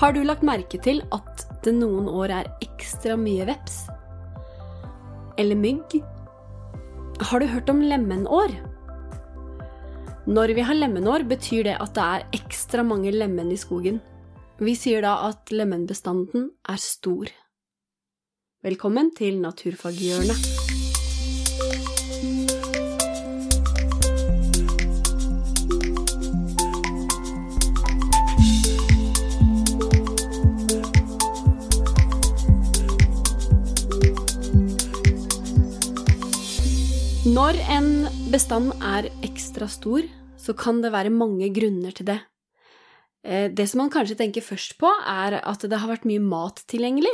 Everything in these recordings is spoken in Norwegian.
Har du lagt merke til at det noen år er ekstra mye veps? Eller mygg? Har du hørt om lemenår? Når vi har lemenår, betyr det at det er ekstra mange lemen i skogen. Vi sier da at lemenbestanden er stor. Velkommen til Naturfaghjørnet. Når en bestand er ekstra stor, så kan det være mange grunner til det. Eh, det som man kanskje tenker først på, er at det har vært mye mat tilgjengelig.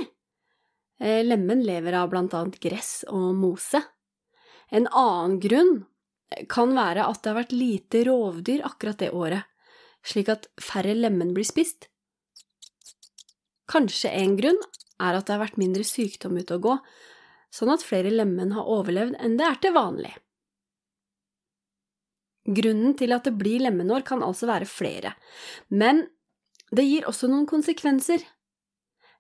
Lemmen lemen lever av blant annet gress og mose. En annen grunn kan være at det har vært lite rovdyr akkurat det året, slik at færre lemen blir spist. Kanskje en grunn er at det har vært mindre sykdom ute å gå, sånn at flere lemen har overlevd enn det er til vanlig. Grunnen til at det blir lemenår kan altså være flere, men det gir også noen konsekvenser.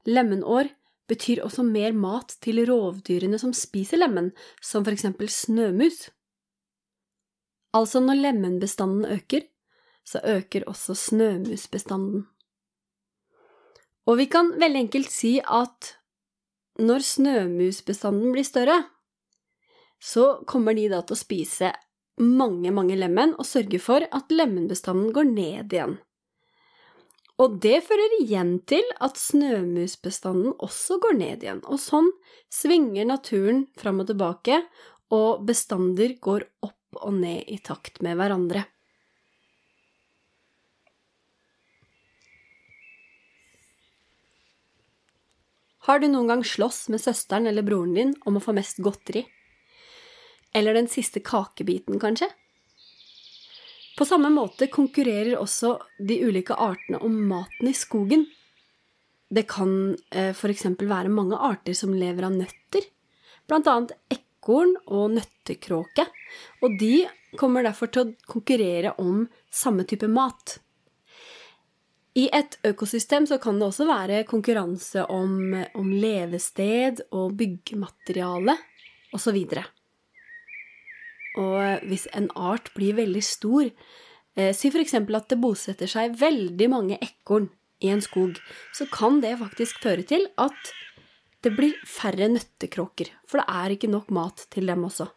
Lemenår betyr også mer mat til rovdyrene som spiser lemen, som for eksempel snømus. Altså, når lemenbestanden øker, så øker også snømusbestanden. Og vi kan veldig enkelt si at når snømusbestanden blir større, så kommer de da til å spise mange, mange lemen og sørge for at lemenbestanden går ned igjen. Og det fører igjen til at snømusbestanden også går ned igjen, og sånn svinger naturen fram og tilbake, og bestander går opp og ned i takt med hverandre. Har du noen gang slåss med søsteren eller broren din om å få mest godteri? Eller den siste kakebiten, kanskje? På samme måte konkurrerer også de ulike artene om maten i skogen. Det kan f.eks. for eksempel være mange arter som lever av nøtter, annet ekorn og nøttekråke, og de kommer derfor til å konkurrere om samme type mat. I et økosystem så kan det også være konkurranse om, om levested og byggemateriale osv. Og, og hvis en art blir veldig stor, eh, si f.eks. at det bosetter seg veldig mange ekorn i en skog, så kan det faktisk føre til at det blir færre nøttekråker, for det er ikke nok mat til dem også.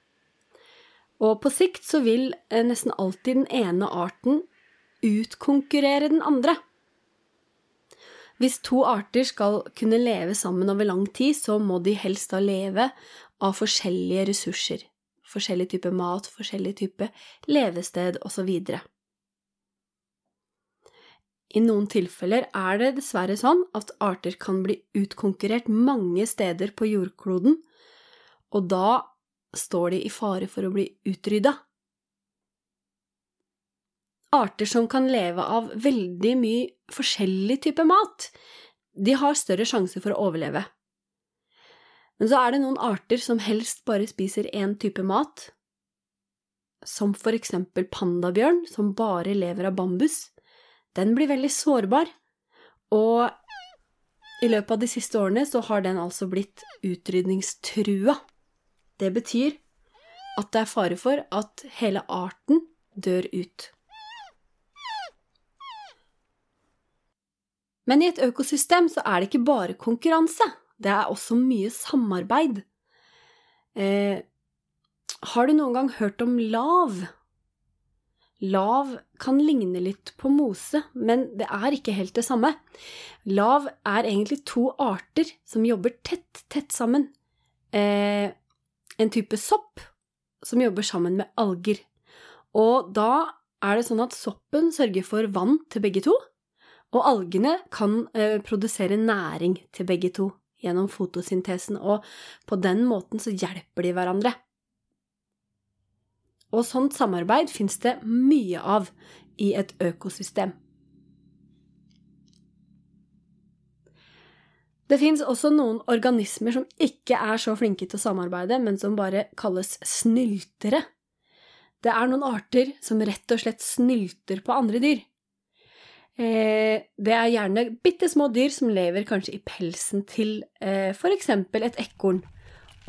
Og på sikt så vil eh, nesten alltid den ene arten utkonkurrere den andre. Hvis to arter skal kunne leve sammen over lang tid, så må de helst da leve av forskjellige ressurser. Forskjellig type mat, forskjellig type levested osv. I noen tilfeller er det dessverre sånn at arter kan bli utkonkurrert mange steder på jordkloden, og da står de i fare for å bli utrydda arter som kan leve av veldig mye forskjellig type mat, de har større sjanse for å overleve. Men så er det noen arter som helst bare spiser én type mat, som for eksempel pandabjørn, som bare lever av bambus. Den blir veldig sårbar, og i løpet av de siste årene så har den altså blitt utrydningstrua. Det betyr at det er fare for at hele arten dør ut. Men i et økosystem så er det ikke bare konkurranse, det er også mye samarbeid. Eh, har du noen gang hørt om lav? Lav kan ligne litt på mose, men det er ikke helt det samme. Lav er egentlig to arter som jobber tett, tett sammen. Eh, en type sopp som jobber sammen med alger. Og da er det sånn at soppen sørger for vann til begge to, og algene kan eh, produsere næring til begge to gjennom fotosyntesen, og på den måten så hjelper de hverandre. Og sånt samarbeid fins det mye av i et økosystem. Det fins også noen organismer som ikke er så flinke til å samarbeide, men som bare kalles snyltere. Det er noen arter som rett og slett snylter på andre dyr. Eh, det er gjerne bitte små dyr som lever kanskje i pelsen til f.eks. for eksempel et ekorn,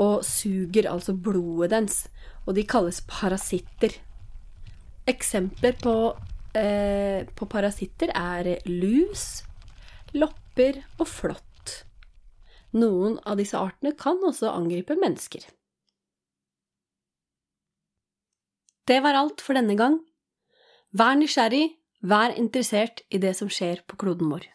og suger altså blodet dens, og de kalles parasitter. Eksempler på, eh, på parasitter er lus, lopper og flått. Noen av disse artene kan også angripe mennesker. Det var alt for denne gang. Vær nysgjerrig, vær interessert i det som skjer på kloden vår.